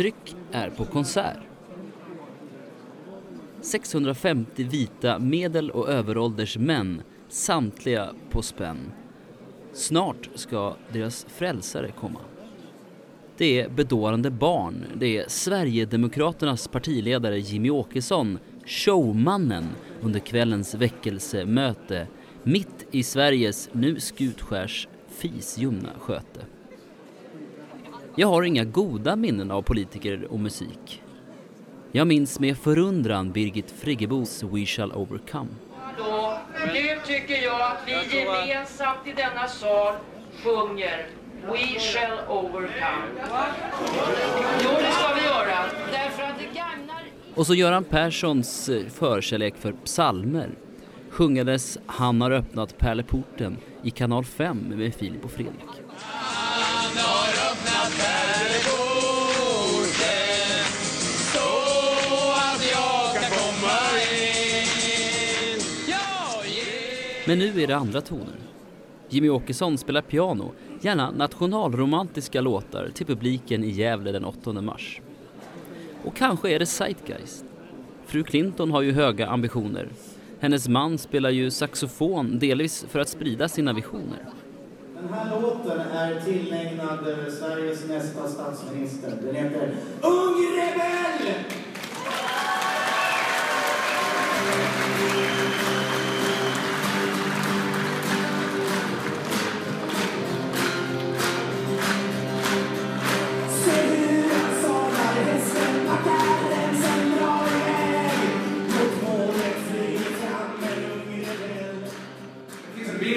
Tryck är på konsert. 650 vita medel och överålders män, samtliga på spänn. Snart ska deras frälsare komma. Det är bedårande barn, det är Sverigedemokraternas partiledare Jimmy Åkesson, showmannen under kvällens väckelsemöte mitt i Sveriges nu skutskärs fisljumna sköte. Jag har inga goda minnen av politiker och musik. Jag minns med förundran Birgit Friggebos We shall overcome. Då, nu tycker jag att vi gemensamt i denna sal sjunger We shall overcome. Jo, det ska vi göra. Därför att det gagnar... Och så Göran Perssons eh, förkärlek för psalmer sjungades Han har öppnat pärleporten i kanal 5 med Filip och Fredrik. Men nu är det andra toner. Jimmy Åkesson spelar piano, gärna nationalromantiska låtar till publiken i Gävle den 8 mars. Och kanske är det Zeitgeist. Fru Clinton har ju höga ambitioner. Hennes man spelar ju saxofon delvis för att sprida sina visioner. Den här låten är tillägnad eh, Sveriges nästa statsminister. Den heter Ung rebell!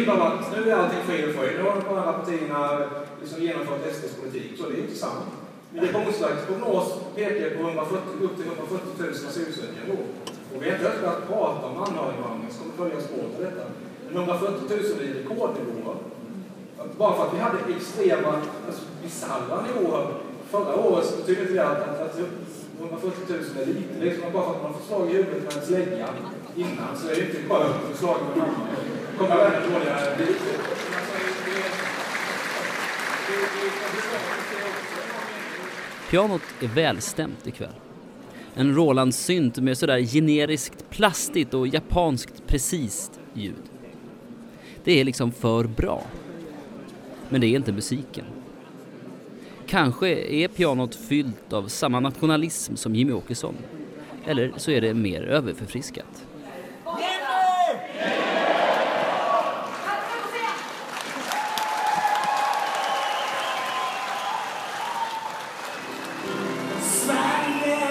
Bild av att nu är allting frid och fröjd. Nu har de alla partierna liksom genomfört SDs politik. Så det är inte sant. Migrationsverkets prognos pekar på 140, upp till 140 000 asylsökande i år. Och vi har inte ens börjat prata om anhöriginvandring som kommer följa spåret av detta. Men 140 000 är rekordnivåer. Bara för att vi hade extrema alltså, bisarra nivåer förra året så betyder inte det att, att, att 140 000 är lite. Det är som att bara för att man får slag i huvudet med en slägga innan så är det inte skönt slag med namn. kommer värre dåliga villkor. Pianot är välstämt ikväll. En Roland-synt med sådär generiskt plastigt och japanskt precist ljud. Det är liksom för bra. Men det är inte musiken. Kanske är pianot fyllt av samma nationalism som Jimmy Åkesson. Eller så är det mer överförfriskat. Sverige